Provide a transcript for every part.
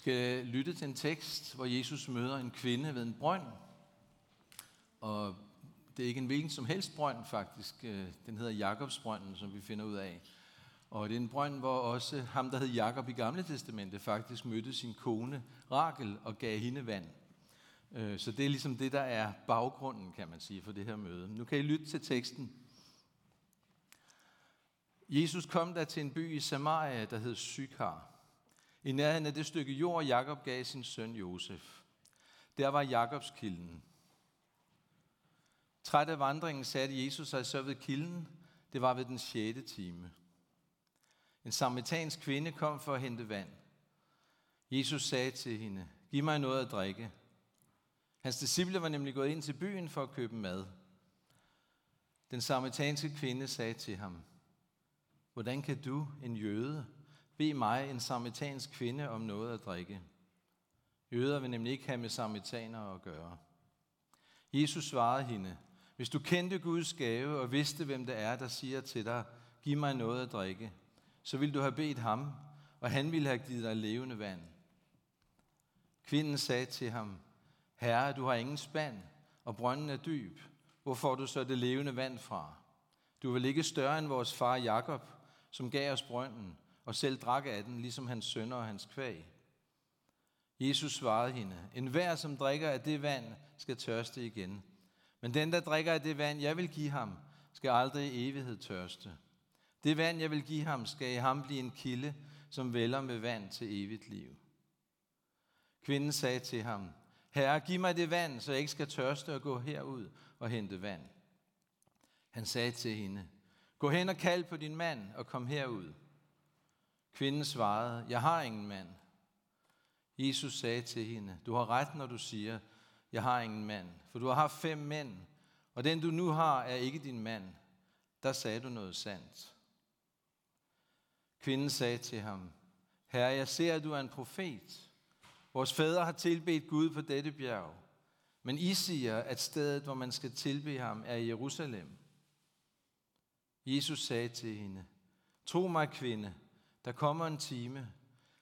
skal lytte til en tekst, hvor Jesus møder en kvinde ved en brønd. Og det er ikke en hvilken som helst brønd faktisk. Øh, den hedder Jakobsbrønden, som vi finder ud af. Og det er en brønd, hvor også ham, der hed Jakob i Gamle Testamente, faktisk mødte sin kone Rakel og gav hende vand. Øh, så det er ligesom det, der er baggrunden, kan man sige, for det her møde. Nu kan I lytte til teksten. Jesus kom der til en by i Samaria, der hed Sykar. I nærheden af det stykke jord, Jakob gav sin søn Josef. Der var Jakobs kilden. Træt af vandringen satte Jesus sig så ved kilden. Det var ved den sjette time. En samaritansk kvinde kom for at hente vand. Jesus sagde til hende, giv mig noget at drikke. Hans disciple var nemlig gået ind til byen for at købe mad. Den samaritanske kvinde sagde til ham, hvordan kan du, en jøde, Bed mig, en samaritansk kvinde, om noget at drikke? Jøder vil nemlig ikke have med samaritanere at gøre. Jesus svarede hende, hvis du kendte Guds gave og vidste, hvem det er, der siger til dig, giv mig noget at drikke, så ville du have bedt ham, og han ville have givet dig levende vand. Kvinden sagde til ham, Herre, du har ingen spand, og brønden er dyb. Hvor får du så det levende vand fra? Du er vel ikke større end vores far Jakob, som gav os brønden, og selv drak af den, ligesom hans sønner og hans kvæg. Jesus svarede hende, en hver, som drikker af det vand, skal tørste igen. Men den, der drikker af det vand, jeg vil give ham, skal aldrig i evighed tørste. Det vand, jeg vil give ham, skal i ham blive en kilde, som vælger med vand til evigt liv. Kvinden sagde til ham, Herre, giv mig det vand, så jeg ikke skal tørste og gå herud og hente vand. Han sagde til hende, Gå hen og kald på din mand og kom herud. Kvinden svarede, Jeg har ingen mand. Jesus sagde til hende, Du har ret, når du siger, Jeg har ingen mand, for du har haft fem mænd, og den du nu har er ikke din mand. Der sagde du noget sandt. Kvinden sagde til ham, Herre, jeg ser, at du er en profet. Vores fædre har tilbedt Gud på dette bjerg, men I siger, at stedet, hvor man skal tilbe ham, er i Jerusalem. Jesus sagde til hende, Tro mig, kvinde, der kommer en time,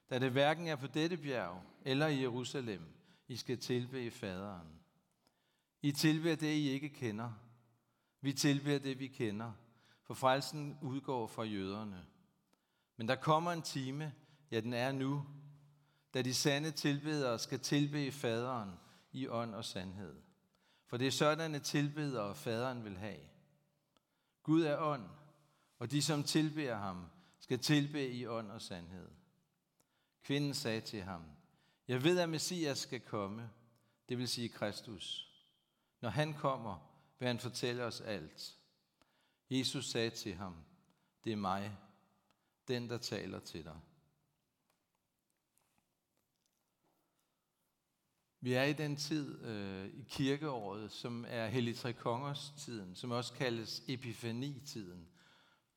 da det hverken er på dette bjerg eller i Jerusalem, I skal tilbe faderen. I tilbeder det, I ikke kender. Vi tilbeder det, vi kender, for frelsen udgår fra jøderne. Men der kommer en time, ja den er nu, da de sande tilbedere skal tilbede faderen i ånd og sandhed. For det er sådanne tilbedere, faderen vil have. Gud er ånd, og de, som tilbeder ham, skal tilbe i ånd og sandhed. Kvinden sagde til ham, jeg ved, at Messias skal komme, det vil sige Kristus. Når han kommer, vil han fortælle os alt. Jesus sagde til ham, det er mig, den der taler til dig. Vi er i den tid øh, i kirkeåret, som er Hellig Tre Kongers tiden, som også kaldes Epifani-tiden.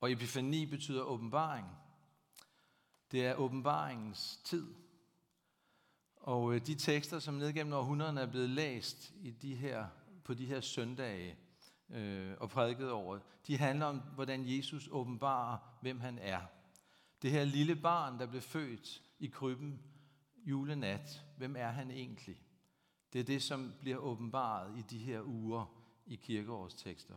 Og epifani betyder åbenbaring. Det er åbenbaringens tid. Og øh, de tekster, som ned gennem århundrederne er blevet læst i de her, på de her søndage øh, og prædiket over, de handler om, hvordan Jesus åbenbarer, hvem han er. Det her lille barn, der blev født i krybben julenat, hvem er han egentlig? Det er det, som bliver åbenbaret i de her uger i kirkeårstekster.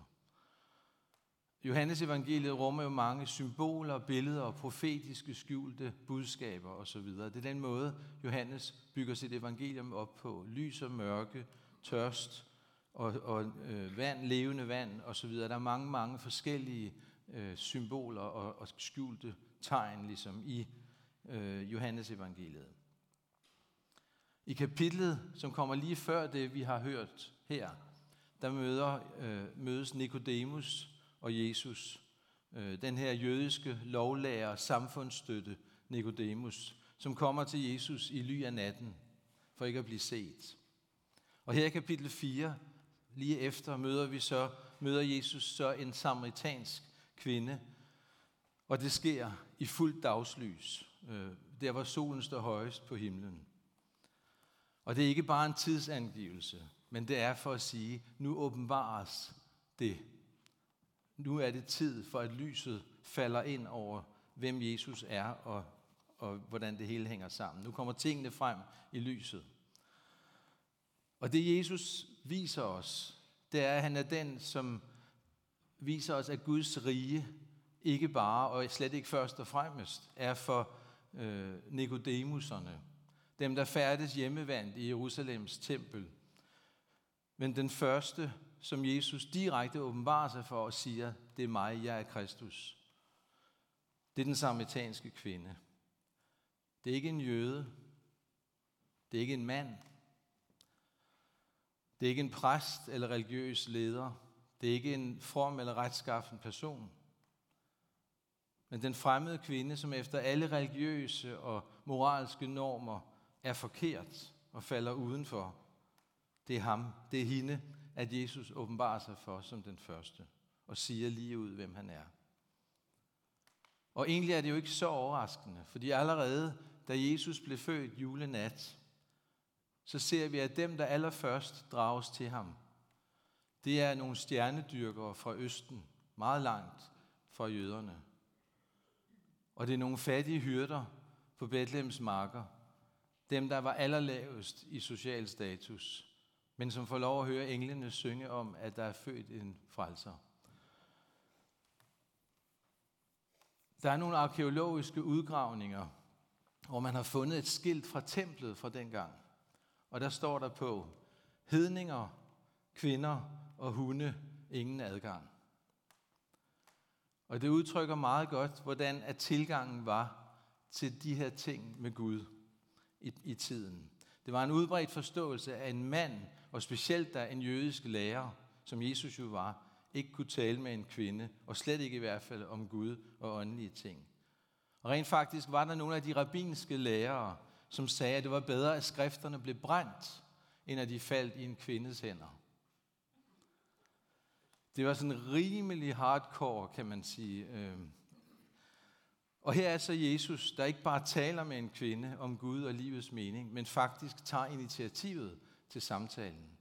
Johannes evangeliet rummer jo mange symboler, billeder og profetiske skjulte budskaber osv. Det er den måde, Johannes bygger sit evangelium op på. Lys og mørke, tørst og, og øh, vand, levende vand osv. Der er mange, mange forskellige øh, symboler og, og skjulte tegn ligesom i øh, Johannes evangeliet. I kapitlet, som kommer lige før det, vi har hørt her, der møder, øh, mødes Nikodemus og Jesus. Øh, den her jødiske lovlærer, samfundsstøtte Nikodemus, som kommer til Jesus i ly af natten, for ikke at blive set. Og her i kapitel 4, lige efter, møder vi så, møder Jesus så en samaritansk kvinde, og det sker i fuldt dagslys, øh, der hvor solen står højest på himlen. Og det er ikke bare en tidsangivelse, men det er for at sige, nu åbenbares det. Nu er det tid for, at lyset falder ind over, hvem Jesus er og, og hvordan det hele hænger sammen. Nu kommer tingene frem i lyset. Og det Jesus viser os, det er, at han er den, som viser os, at Guds rige ikke bare, og slet ikke først og fremmest, er for øh, Nikodemuserne, dem der færdes hjemmevandt i Jerusalems tempel. Men den første, som Jesus direkte åbenbarer sig for og siger, det er mig, jeg er Kristus. Det er den samaritanske kvinde. Det er ikke en jøde. Det er ikke en mand. Det er ikke en præst eller religiøs leder. Det er ikke en from eller retskaffen person. Men den fremmede kvinde, som efter alle religiøse og moralske normer er forkert og falder udenfor, det er ham, det er hende, at Jesus åbenbarer sig for som den første og siger lige ud, hvem han er. Og egentlig er det jo ikke så overraskende, fordi allerede da Jesus blev født julenat, så ser vi, at dem, der allerførst drages til ham, det er nogle stjernedyrkere fra Østen, meget langt fra jøderne. Og det er nogle fattige hyrder på Bethlehems marker, dem, der var allerlavest i social status, men som får lov at høre englene synge om, at der er født en frelser. Der er nogle arkeologiske udgravninger, hvor man har fundet et skilt fra templet fra dengang. Og der står der på, hedninger, kvinder og hunde, ingen adgang. Og det udtrykker meget godt, hvordan at tilgangen var til de her ting med Gud i, i tiden. Det var en udbredt forståelse af en mand, og specielt da en jødisk lærer, som Jesus jo var, ikke kunne tale med en kvinde, og slet ikke i hvert fald om Gud og åndelige ting. Og rent faktisk var der nogle af de rabbinske lærere, som sagde, at det var bedre, at skrifterne blev brændt, end at de faldt i en kvindes hænder. Det var sådan rimelig hardcore, kan man sige. Øhm. Og her er så Jesus, der ikke bare taler med en kvinde om Gud og livets mening, men faktisk tager initiativet til samtalen.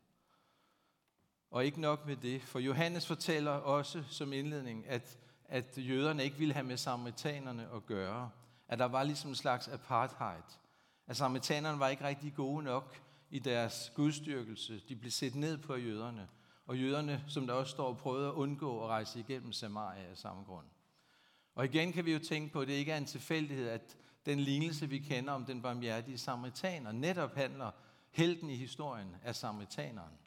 Og ikke nok med det, for Johannes fortæller også som indledning, at, at jøderne ikke ville have med samaritanerne at gøre. At der var ligesom en slags apartheid. At samaritanerne var ikke rigtig gode nok i deres gudstyrkelse. De blev set ned på jøderne. Og jøderne, som der også står, prøvede at undgå at rejse igennem Samaria af samme grund. Og igen kan vi jo tænke på, at det ikke er en tilfældighed, at den lignelse, vi kender om den barmhjertige samaritaner, netop handler helten i historien er samaritaneren.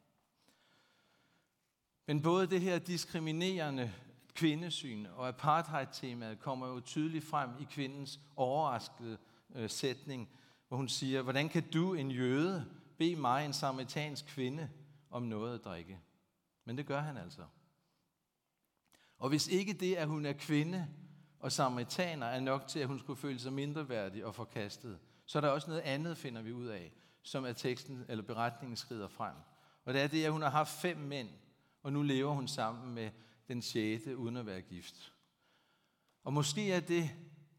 Men både det her diskriminerende kvindesyn og apartheid-temaet kommer jo tydeligt frem i kvindens overraskede øh, sætning, hvor hun siger, hvordan kan du, en jøde, bede mig, en samaritansk kvinde, om noget at drikke? Men det gør han altså. Og hvis ikke det, at hun er kvinde og samaritaner, er nok til, at hun skulle føle sig mindreværdig og forkastet, så er der også noget andet, finder vi ud af, som er teksten eller beretningen skrider frem. Og det er det, at hun har haft fem mænd, og nu lever hun sammen med den sjette uden at være gift. Og måske er det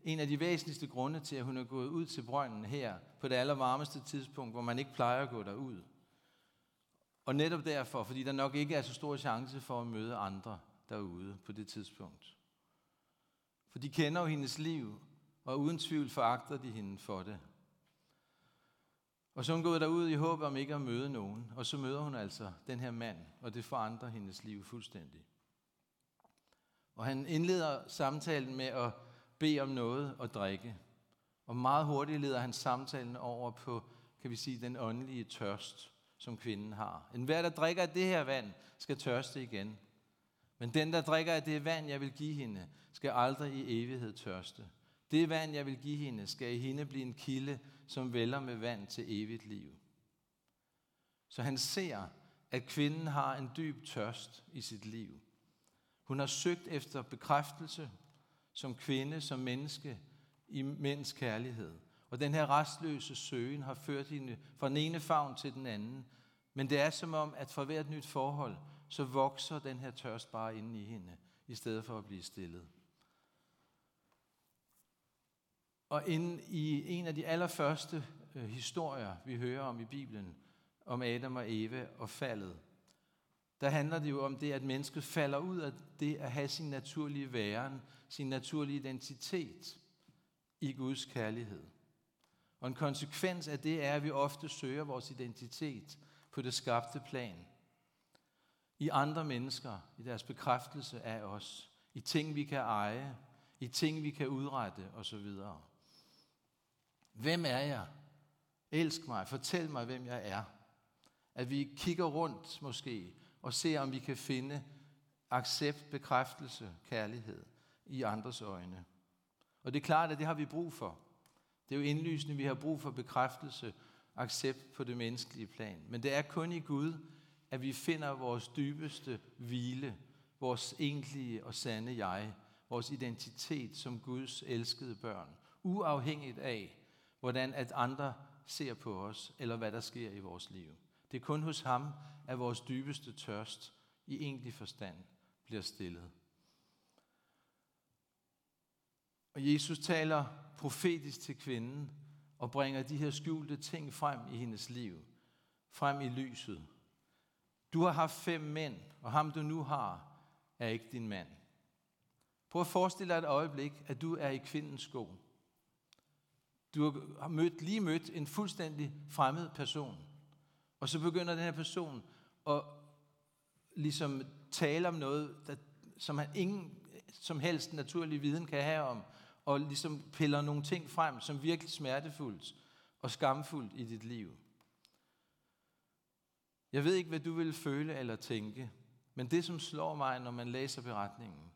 en af de væsentligste grunde til, at hun er gået ud til brønden her på det allervarmeste tidspunkt, hvor man ikke plejer at gå derud. Og netop derfor, fordi der nok ikke er så stor chance for at møde andre derude på det tidspunkt. For de kender jo hendes liv, og uden tvivl foragter de hende for det. Og så er hun gået derud i håb om ikke at møde nogen, og så møder hun altså den her mand, og det forandrer hendes liv fuldstændig. Og han indleder samtalen med at bede om noget at drikke. Og meget hurtigt leder han samtalen over på, kan vi sige, den åndelige tørst, som kvinden har. En hver, der drikker af det her vand, skal tørste igen. Men den, der drikker af det vand, jeg vil give hende, skal aldrig i evighed tørste. Det vand, jeg vil give hende, skal i hende blive en kilde, som vælger med vand til evigt liv. Så han ser, at kvinden har en dyb tørst i sit liv. Hun har søgt efter bekræftelse som kvinde, som menneske i mænds kærlighed. Og den her restløse søgen har ført hende fra den ene favn til den anden. Men det er som om, at for hvert nyt forhold, så vokser den her tørst bare inde i hende, i stedet for at blive stillet. Og ind i en af de allerførste øh, historier, vi hører om i Bibelen, om Adam og Eva og faldet, der handler det jo om det, at mennesket falder ud af det at have sin naturlige væren, sin naturlige identitet. i Guds kærlighed. Og en konsekvens af det er, at vi ofte søger vores identitet på det skabte plan. I andre mennesker, i deres bekræftelse af os, i ting, vi kan eje, i ting, vi kan udrette osv. Hvem er jeg? Elsk mig, fortæl mig, hvem jeg er. At vi kigger rundt måske og ser, om vi kan finde accept, bekræftelse, kærlighed i andres øjne. Og det er klart, at det har vi brug for. Det er jo indlysende, at vi har brug for bekræftelse, accept på det menneskelige plan. Men det er kun i Gud, at vi finder vores dybeste hvile, vores egentlige og sande jeg, vores identitet som Guds elskede børn, uafhængigt af, hvordan at andre ser på os, eller hvad der sker i vores liv. Det er kun hos ham, at vores dybeste tørst i egentlig forstand bliver stillet. Og Jesus taler profetisk til kvinden og bringer de her skjulte ting frem i hendes liv, frem i lyset. Du har haft fem mænd, og ham du nu har, er ikke din mand. Prøv at forestille dig et øjeblik, at du er i kvindens sko. Du har mødt, lige mødt en fuldstændig fremmed person. Og så begynder den her person at ligesom tale om noget, der, som han ingen som helst naturlig viden kan have om, og ligesom piller nogle ting frem, som virkelig smertefuldt og skamfuldt i dit liv. Jeg ved ikke, hvad du vil føle eller tænke, men det, som slår mig, når man læser beretningen,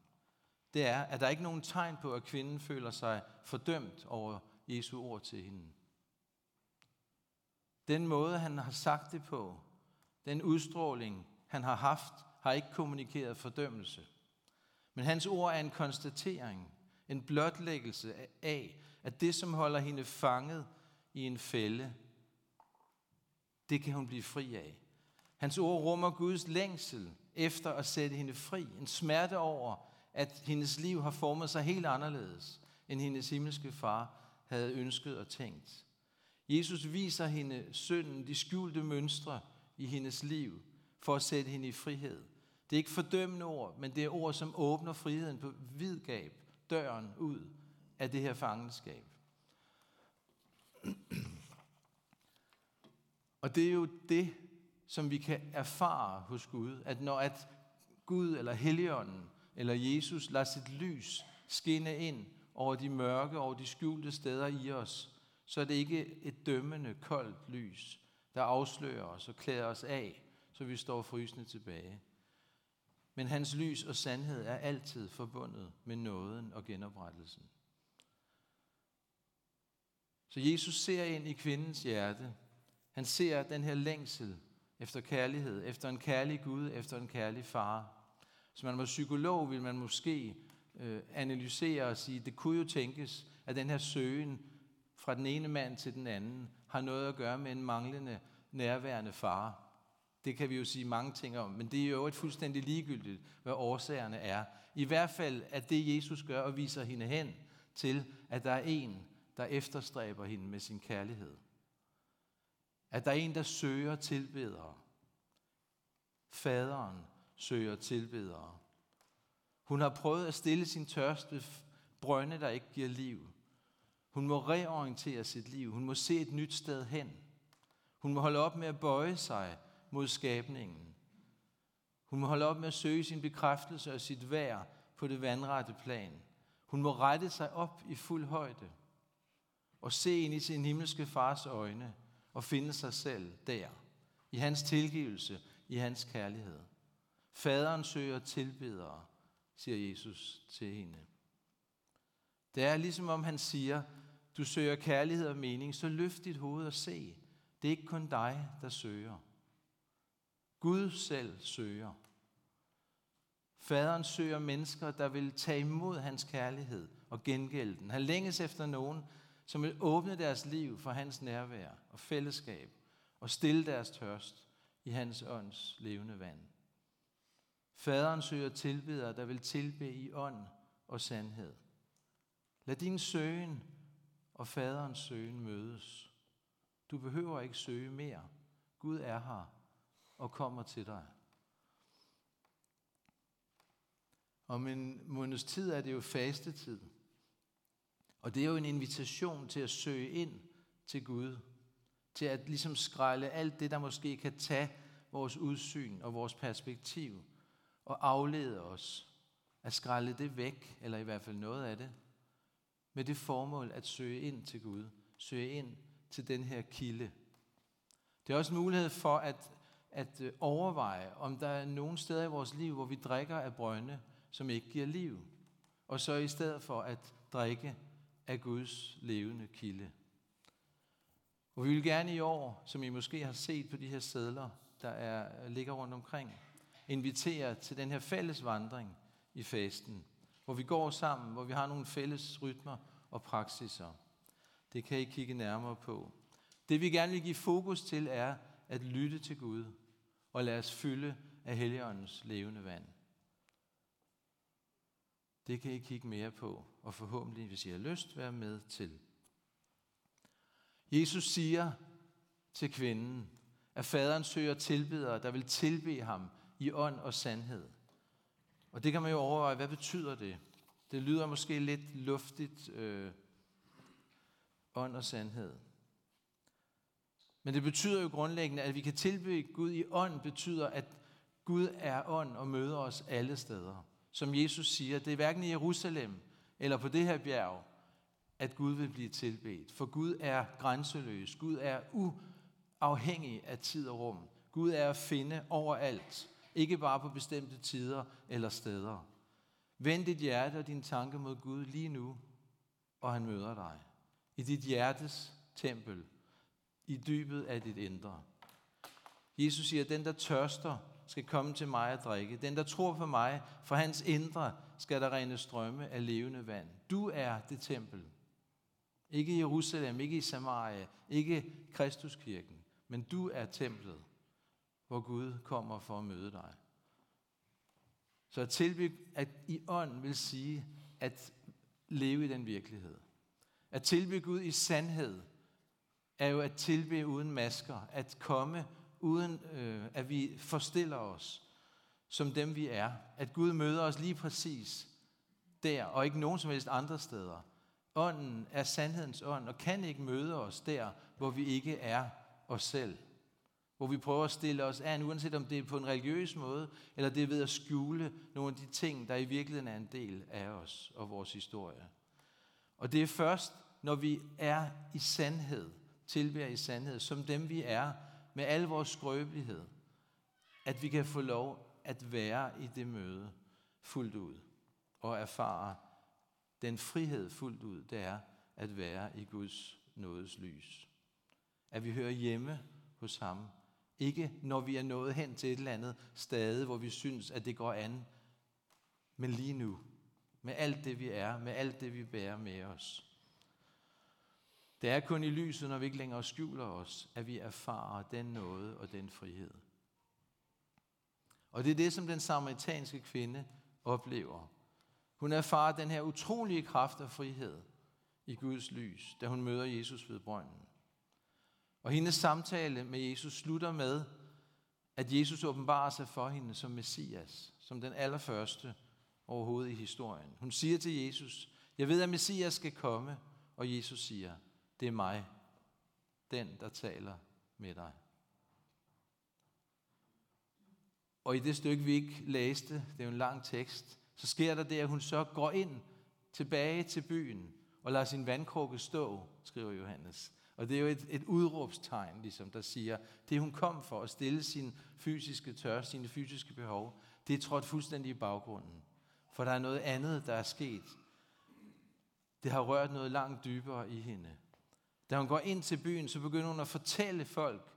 det er, at der ikke er nogen tegn på, at kvinden føler sig fordømt over Jesu ord til hende. Den måde, han har sagt det på, den udstråling, han har haft, har ikke kommunikeret fordømmelse. Men hans ord er en konstatering, en blotlæggelse af, at det, som holder hende fanget i en fælde, det kan hun blive fri af. Hans ord rummer Guds længsel efter at sætte hende fri. En smerte over, at hendes liv har formet sig helt anderledes, end hendes himmelske far havde ønsket og tænkt. Jesus viser hende synden, de skjulte mønstre i hendes liv, for at sætte hende i frihed. Det er ikke fordømmende ord, men det er ord, som åbner friheden på vidgab, døren ud af det her fangenskab. Og det er jo det, som vi kan erfare hos Gud, at når at Gud eller Helligånden eller Jesus lader sit lys skinne ind over de mørke, over de skjulte steder i os, så er det ikke et dømmende, koldt lys, der afslører os og klæder os af, så vi står frysende tilbage. Men hans lys og sandhed er altid forbundet med nåden og genoprettelsen. Så Jesus ser ind i kvindens hjerte. Han ser den her længsel efter kærlighed, efter en kærlig Gud, efter en kærlig far. Så man var psykolog, ville man måske øh, analysere og sige, det kunne jo tænkes, at den her søgen fra den ene mand til den anden har noget at gøre med en manglende nærværende far. Det kan vi jo sige mange ting om, men det er jo et fuldstændig ligegyldigt, hvad årsagerne er. I hvert fald at det, Jesus gør og viser hende hen til, at der er en, der efterstræber hende med sin kærlighed. At der er en, der søger tilbedere. Faderen søger tilbedere. Hun har prøvet at stille sin tørst ved brønde, der ikke giver liv. Hun må reorientere sit liv. Hun må se et nyt sted hen. Hun må holde op med at bøje sig mod skabningen. Hun må holde op med at søge sin bekræftelse og sit værd på det vandrette plan. Hun må rette sig op i fuld højde og se ind i sin himmelske fars øjne og finde sig selv der, i hans tilgivelse, i hans kærlighed. Faderen søger tilbedere, siger Jesus til hende. Det er ligesom om han siger, du søger kærlighed og mening, så løft dit hoved og se. Det er ikke kun dig, der søger. Gud selv søger. Faderen søger mennesker, der vil tage imod hans kærlighed og gengælde den. Han længes efter nogen, som vil åbne deres liv for hans nærvær og fællesskab og stille deres tørst i hans ånds levende vand. Faderen søger tilbedere, der vil tilbe i ånd og sandhed. Lad din søgen og faderens søgen mødes. Du behøver ikke søge mere. Gud er her og kommer til dig. Om en måneds tid er det jo fastetid. Og det er jo en invitation til at søge ind til Gud. Til at ligesom skrælle alt det, der måske kan tage vores udsyn og vores perspektiv og aflede os. At skrælle det væk, eller i hvert fald noget af det, med det formål at søge ind til Gud. Søge ind til den her kilde. Det er også en mulighed for at, at øh, overveje, om der er nogle steder i vores liv, hvor vi drikker af brønde, som ikke giver liv. Og så i stedet for at drikke af Guds levende kilde. Og vi vil gerne i år, som I måske har set på de her sædler, der er, ligger rundt omkring, inviterer til den her fælles vandring i fasten, hvor vi går sammen, hvor vi har nogle fælles rytmer og praksiser. Det kan I kigge nærmere på. Det vi gerne vil give fokus til er at lytte til Gud og lade os fylde af Helligåndens levende vand. Det kan I kigge mere på, og forhåbentlig, hvis I har lyst, være med til. Jesus siger til kvinden, at faderen søger tilbedere, der vil tilbe ham i ånd og sandhed. Og det kan man jo overveje, hvad betyder det? Det lyder måske lidt luftigt, øh, ånd og sandhed. Men det betyder jo grundlæggende, at vi kan tilbede Gud i ånd, betyder, at Gud er ånd og møder os alle steder. Som Jesus siger, det er hverken i Jerusalem eller på det her bjerg, at Gud vil blive tilbedt. For Gud er grænseløs. Gud er uafhængig af tid og rum. Gud er at finde overalt. Ikke bare på bestemte tider eller steder. Vend dit hjerte og din tanke mod Gud lige nu, og han møder dig. I dit hjertes tempel. I dybet af dit indre. Jesus siger, den, der tørster, skal komme til mig og drikke. Den, der tror på mig, for hans indre skal der rene strømme af levende vand. Du er det tempel. Ikke i Jerusalem, ikke i Samaria, ikke Kristuskirken, men du er templet, hvor Gud kommer for at møde dig. Så at tilbygge, at i ånd vil sige at leve i den virkelighed. At tilbe Gud i sandhed er jo at tilbe uden masker, at komme uden øh, at vi forstiller os som dem vi er. At Gud møder os lige præcis der, og ikke nogen som helst andre steder. Ånden er sandhedens ånd, og kan ikke møde os der, hvor vi ikke er os selv. Hvor vi prøver at stille os an, uanset om det er på en religiøs måde, eller det er ved at skjule nogle af de ting, der i virkeligheden er en del af os og vores historie. Og det er først, når vi er i sandhed, tilbærer i sandhed, som dem vi er, med al vores skrøbelighed, at vi kan få lov at være i det møde fuldt ud og erfare den frihed fuldt ud, det er at være i Guds nådes lys. At vi hører hjemme hos ham. Ikke når vi er nået hen til et eller andet sted, hvor vi synes, at det går an, men lige nu, med alt det vi er, med alt det vi bærer med os. Det er kun i lyset, når vi ikke længere skjuler os, at vi erfarer den nåde og den frihed. Og det er det, som den samaritanske kvinde oplever. Hun erfarer den her utrolige kraft og frihed i Guds lys, da hun møder Jesus ved brønden. Og hendes samtale med Jesus slutter med, at Jesus åbenbarer sig for hende som Messias, som den allerførste overhovedet i historien. Hun siger til Jesus, jeg ved, at Messias skal komme, og Jesus siger, det er mig, den, der taler med dig. Og i det stykke, vi ikke læste, det er jo en lang tekst, så sker der det, at hun så går ind tilbage til byen og lader sin vandkrukke stå, skriver Johannes. Og det er jo et, et udråbstegn, ligesom, der siger, det hun kom for at stille sin fysiske tørst, sine fysiske behov, det er trådt fuldstændig i baggrunden. For der er noget andet, der er sket. Det har rørt noget langt dybere i hende. Da hun går ind til byen, så begynder hun at fortælle folk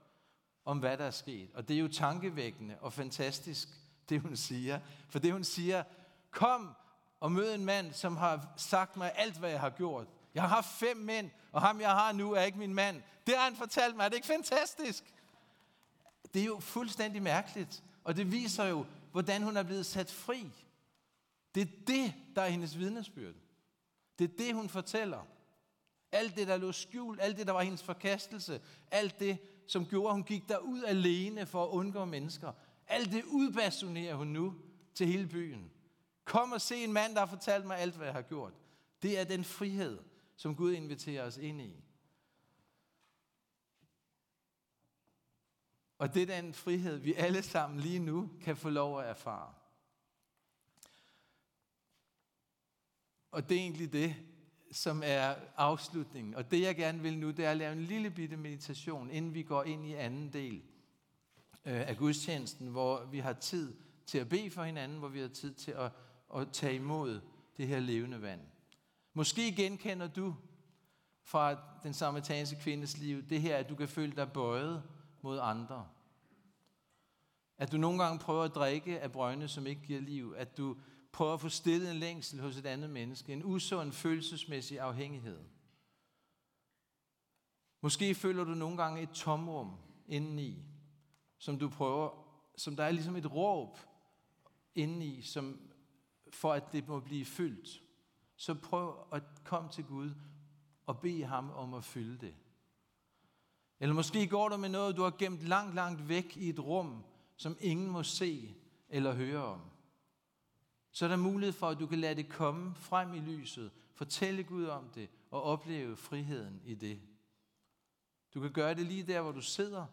om, hvad der er sket. Og det er jo tankevækkende og fantastisk, det hun siger. For det hun siger, kom og mød en mand, som har sagt mig alt, hvad jeg har gjort. Jeg har haft fem mænd, og ham jeg har nu er ikke min mand. Det har han fortalt mig. Er det ikke fantastisk? Det er jo fuldstændig mærkeligt. Og det viser jo, hvordan hun er blevet sat fri. Det er det, der er hendes vidnesbyrd. Det er det, hun fortæller. Alt det, der lå skjult, alt det, der var hendes forkastelse, alt det, som gjorde, at hun gik derud alene for at undgå mennesker. Alt det udbasunerer hun nu til hele byen. Kom og se en mand, der har fortalt mig alt, hvad jeg har gjort. Det er den frihed, som Gud inviterer os ind i. Og det er den frihed, vi alle sammen lige nu kan få lov at erfare. Og det er egentlig det, som er afslutningen. Og det jeg gerne vil nu, det er at lave en lille bitte meditation, inden vi går ind i anden del øh, af gudstjenesten, hvor vi har tid til at bede for hinanden, hvor vi har tid til at, at tage imod det her levende vand. Måske genkender du fra den samaritanske kvindes liv det her, at du kan føle dig bøjet mod andre. At du nogle gange prøver at drikke af brønde, som ikke giver liv. At du prøver at få stillet en længsel hos et andet menneske. En usund følelsesmæssig afhængighed. Måske føler du nogle gange et tomrum indeni, som du prøver, som der er ligesom et råb indeni, som for at det må blive fyldt. Så prøv at komme til Gud og bede ham om at fylde det. Eller måske går du med noget, du har gemt langt, langt væk i et rum, som ingen må se eller høre om. Så er der mulighed for, at du kan lade det komme frem i lyset, fortælle Gud om det og opleve friheden i det. Du kan gøre det lige der, hvor du sidder,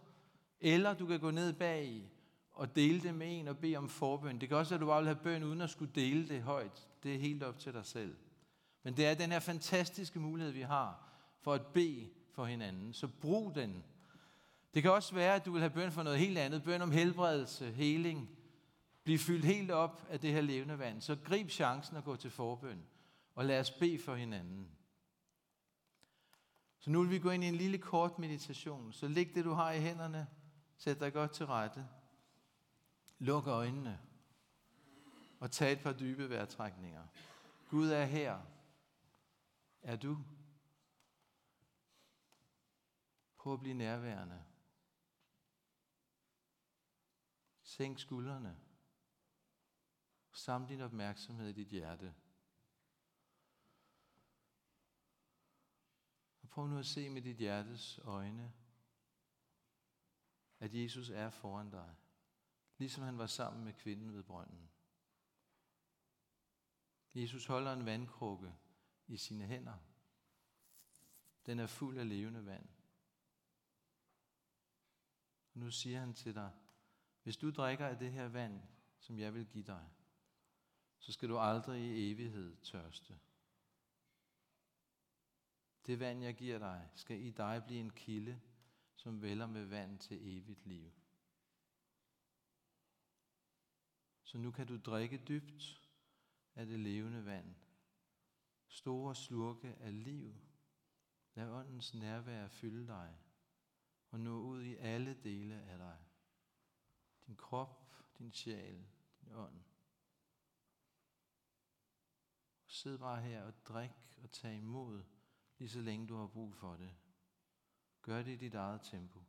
eller du kan gå ned bag og dele det med en og bede om forbøn. Det kan også være, at du bare vil have bøn uden at skulle dele det højt. Det er helt op til dig selv. Men det er den her fantastiske mulighed, vi har for at bede for hinanden. Så brug den. Det kan også være, at du vil have bøn for noget helt andet. Bøn om helbredelse, heling. Bliv fyldt helt op af det her levende vand. Så grib chancen og gå til forbøn. Og lad os bede for hinanden. Så nu vil vi gå ind i en lille kort meditation. Så læg det, du har i hænderne. Sæt dig godt til rette. Luk øjnene. Og tag et par dybe vejrtrækninger. Gud er her. Er du? Prøv at blive nærværende. Sænk skuldrene. Sam din opmærksomhed i dit hjerte. Og prøv nu at se med dit hjertes øjne, at Jesus er foran dig, ligesom han var sammen med kvinden ved brønden. Jesus holder en vandkrukke i sine hænder. Den er fuld af levende vand. Og nu siger han til dig, hvis du drikker af det her vand, som jeg vil give dig, så skal du aldrig i evighed tørste. Det vand, jeg giver dig, skal i dig blive en kilde, som vælger med vand til evigt liv. Så nu kan du drikke dybt af det levende vand. Store slurke af liv. Lad åndens nærvær fylde dig og nå ud i alle dele af dig. Din krop, din sjæl, din ånd. Og sid bare her og drik og tag imod, lige så længe du har brug for det. Gør det i dit eget tempo.